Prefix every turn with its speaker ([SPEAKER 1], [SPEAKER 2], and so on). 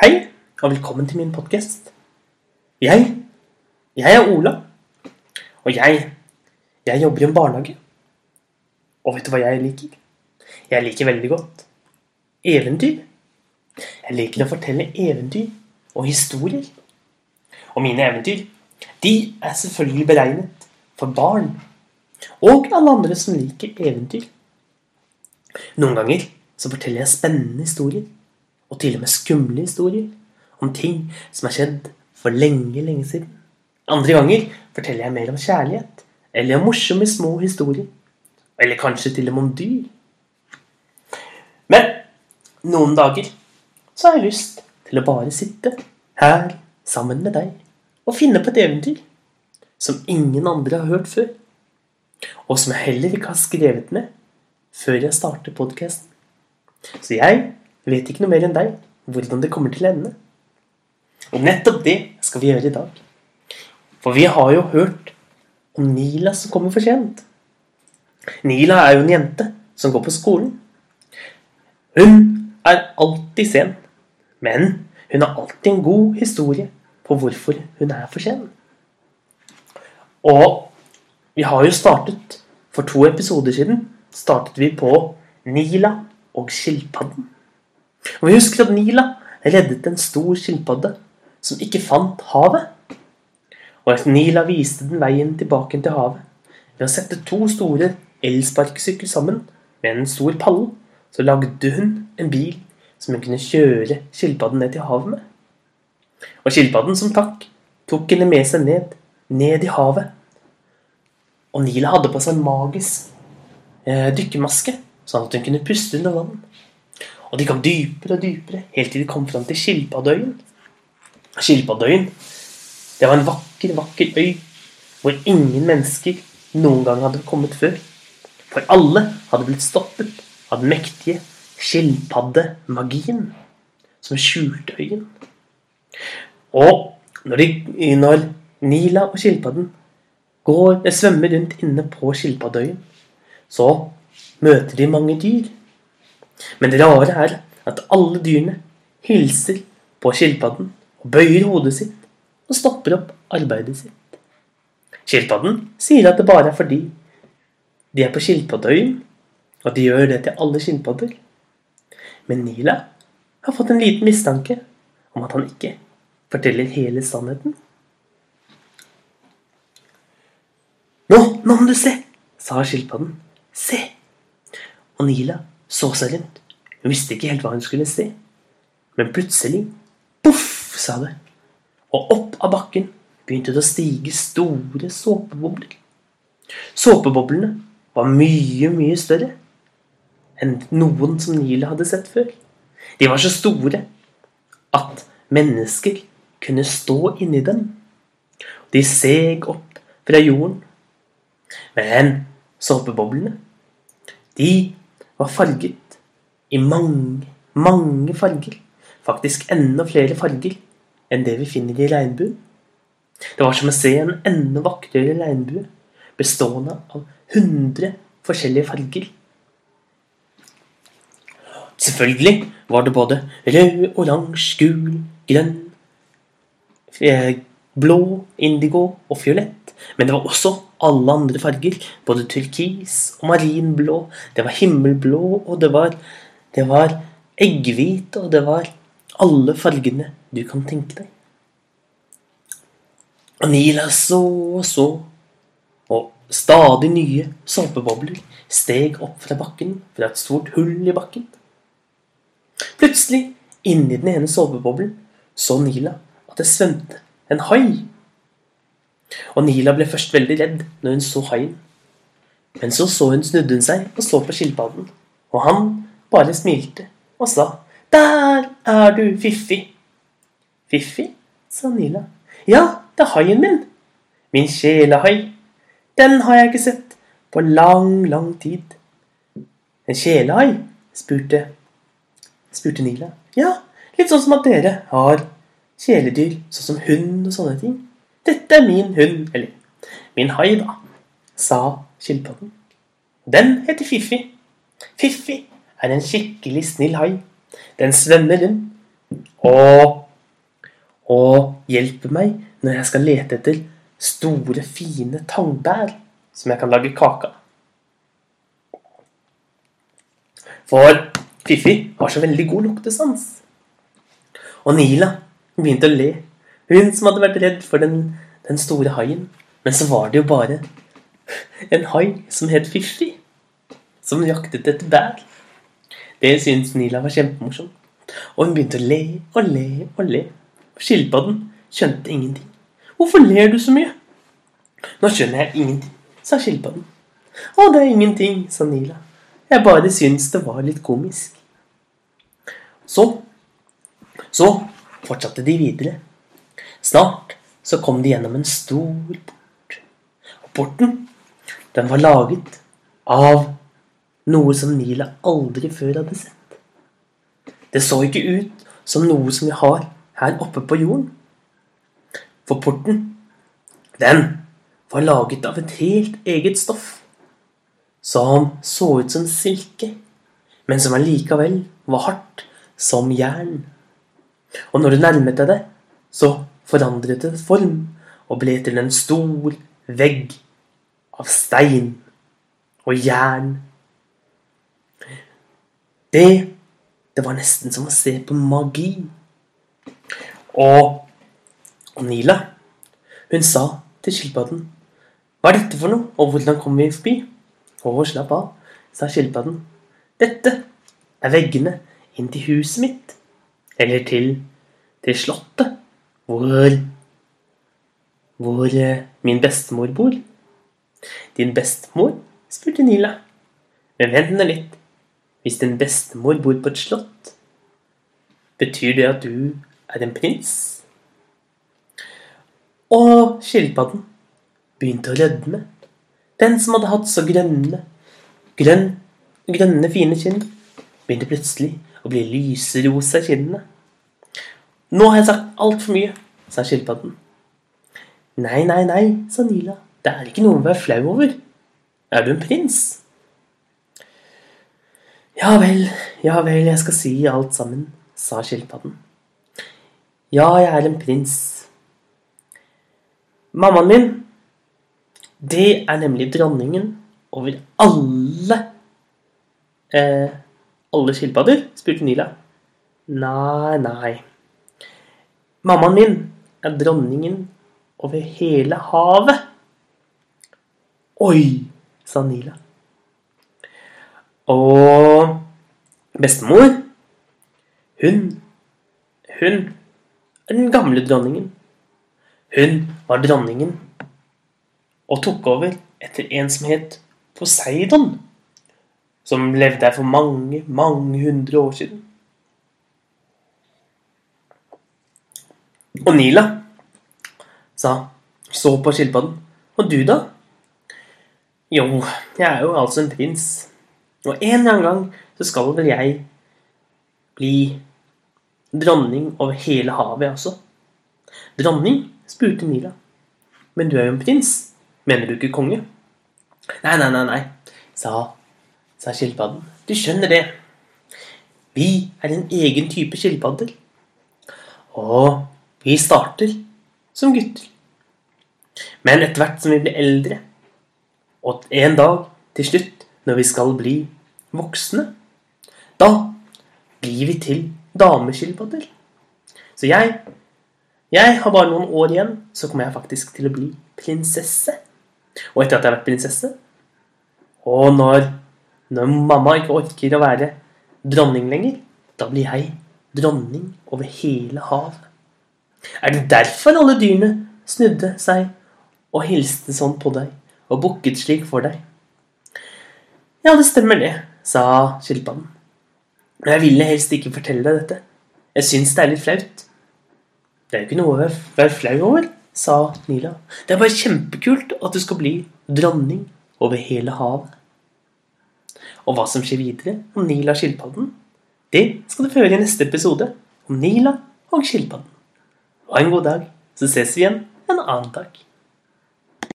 [SPEAKER 1] Hei, og velkommen til min podkast. Jeg Jeg er Ola. Og jeg Jeg jobber i en barnehage. Og vet du hva jeg liker? Jeg liker veldig godt eventyr. Jeg liker å fortelle eventyr og historier. Og mine eventyr, de er selvfølgelig beregnet for barn. Og alle andre som liker eventyr. Noen ganger så forteller jeg spennende historier. Og til og med skumle historier. Om ting som har skjedd for lenge, lenge siden. Andre ganger forteller jeg mer om kjærlighet. Eller om morsomme små historier. Eller kanskje til og med om dyr. Men noen dager så har jeg lyst til å bare sitte her sammen med deg og finne på et eventyr som ingen andre har hørt før. Og som jeg heller ikke har skrevet ned før jeg starter podkasten. Så jeg vet ikke noe mer enn deg hvordan det kommer til å ende. Og nettopp det skal vi gjøre i dag. For vi har jo hørt om Nila som kommer for sent. Nila er jo en jente som går på skolen. Hun er alltid sen, men hun har alltid en god historie på hvorfor hun er for sen. Og vi har jo startet For to episoder siden startet vi på Nila og skilpadden. Og vi husker at Nila reddet en stor skilpadde som ikke fant havet. Og at Nila viste den veien tilbake til havet ved å sette to store elsparkesykler sammen med en stor palle. Så lagde hun en bil som hun kunne kjøre skilpadden ned til havet med. Og skilpadden, som takk, tok henne med seg ned, ned i havet. Og Nila hadde på seg en magisk eh, dykkermaske, sånn at hun kunne puste under vann. Og de kom dypere og dypere, helt til de kom fram til Skilpaddøyen. Skilpaddøyen, det var en vakker, vakker øy hvor ingen mennesker noen gang hadde kommet før. For alle hadde blitt stoppet av den mektige skilpaddemagien som skjulte øyen. Og når, de, når Nila og skilpadden går, svømmer rundt inne på skilpaddøyen, så møter de mange dyr. Men det rare er at alle dyrene hilser på skilpadden og bøyer hodet sitt og stopper opp arbeidet sitt. Skilpadden sier at det bare er fordi de er på skilpaddeøyen, og de gjør det til alle skilpadder. Men Nila har fått en liten mistanke om at han ikke forteller hele sannheten. Nå, nå må du se, sa skilpadden. Se! Og Nila så seg rundt. Hun visste ikke helt hva hun skulle se. Men plutselig poff, sa det. Og opp av bakken begynte det å stige store såpebobler. Såpeboblene var mye, mye større enn noen som Nila hadde sett før. De var så store at mennesker kunne stå inni dem. De seg opp fra jorden. Men såpeboblene, de var farget i mange, mange farger. Faktisk enda flere farger enn det vi finner i regnbuen. Det var som å se en enda vakrere regnbue bestående av 100 forskjellige farger. Selvfølgelig var det både rød, oransje, gul, grønn, eh, blå, indigo og fiolett. Men det var også alle andre farger. Både turkis og marinblå. Det var himmelblå, og det var, det var eggehvit, og det var alle fargene du kan tenke deg. Og Nila så og så, og stadig nye såpebobler steg opp fra bakken, fra et stort hull i bakken. Plutselig, inni den ene såpeboblen, så Nila at det svømte en hai. Og Nila ble først veldig redd når hun så haien. Men så så hun snudde hun seg og så på skilpadden, og han bare smilte og sa Der er du, Fiffi. Fiffi, sa Nila. Ja, det er haien min. Min kjælehai. Den har jeg ikke sett på lang, lang tid. En kjælehai? spurte spurte Nila. Ja, litt sånn som at dere har kjæledyr, sånn som hund og sånne ting. Dette er min hund, eller min hai, da, sa skilpadden. Den heter Fiffi. Fiffi er en skikkelig snill hai. Den svømmer rundt Og Og hjelper meg når jeg skal lete etter store, fine tangbær som jeg kan lage kake av. For Fiffi har så veldig god luktesans. Og Nila begynte å le. Hun som hadde vært redd for den, den store haien. Men så var det jo bare en hai som het Fiffi, som jaktet etter bær. Det syntes Nila var kjempemorsomt. Og hun begynte å le og le og le. Skilpadden skjønte ingenting. Hvorfor ler du så mye? Nå skjønner jeg ingenting, sa skilpadden. Å, det er ingenting, sa Nila. Jeg bare syns det var litt komisk. Så Så fortsatte de videre. Snart så kom de gjennom en stor port. Og porten, den var laget av noe som Nila aldri før hadde sett. Det så ikke ut som noe som vi har her oppe på jorden. For porten, den var laget av et helt eget stoff som så ut som silke, men som allikevel var hardt som jern. Og når du nærmet deg det, så forandret en form og ble til en stor vegg av stein og jern. Det det var nesten som å se på magi. Og, Nila, hun sa til skilpadden Hva er dette for noe, og hvordan kommer vi forbi? Og slapp av, sa skilpadden. Dette er veggene inn til huset mitt. Eller til, til slottet, hvor Hvor eh, min bestemor bor. Din bestemor? spurte Nila. Men vent nå litt. Hvis din bestemor bor på et slott, betyr det at du er en prins? Og skilpadden begynte å rødme. Den som hadde hatt så grønne, grønn, grønne, fine kinn, begynte plutselig å bli lyserosa i kinnene. Nå har jeg sagt altfor mye, sa skilpadden. Nei, nei, nei, sa Nila. Det er ikke noe å være flau over. Er du en prins? Ja vel, ja vel, jeg skal si alt sammen, sa skilpadden. Ja, jeg er en prins. Mammaen min, det er nemlig dronningen over alle eh, Alle skilpadder? spurte Nila. Nei, nei. Mammaen min er dronningen over hele havet. Oi, sa Nila. Og bestemor, hun Hun er den gamle dronningen. Hun var dronningen og tok over etter en som het Poseidon, som levde her for mange, mange hundre år siden. Og Nila sa, så på skilpadden. Og du, da? Jo, jeg er jo altså en prins. Og en eller annen gang så skal vel jeg bli dronning over hele havet også. Dronning? spurte Nila. Men du er jo en prins. Mener du ikke konge? Nei, nei, nei, nei, sa, sa skilpadden. Du skjønner det. Vi er en egen type skilpadder. Og vi starter som gutter. Men etter hvert som vi blir eldre, og en dag til slutt når vi skal bli voksne, da blir vi til dameskilpadder. Så jeg jeg har bare noen år igjen, så kommer jeg faktisk til å bli prinsesse. Og etter at jeg har vært prinsesse Og når, når mamma ikke orker å være dronning lenger, da blir jeg dronning over hele havet. Er det derfor alle dyrene snudde seg og hilste sånn på deg og bukket slik for deg? Ja, det stemmer det, sa skilpadden. Men jeg ville helst ikke fortelle deg dette. Jeg syns det er litt flaut. Det er jo ikke noe å være flau over, sa Nila. Det er bare kjempekult at du skal bli dronning over hele havet. Og hva som skjer videre om Nila og skilpadden, det skal du få høre i neste episode om Nila og skilpadden. Ha en god dag, så ses vi igjen en annen dag.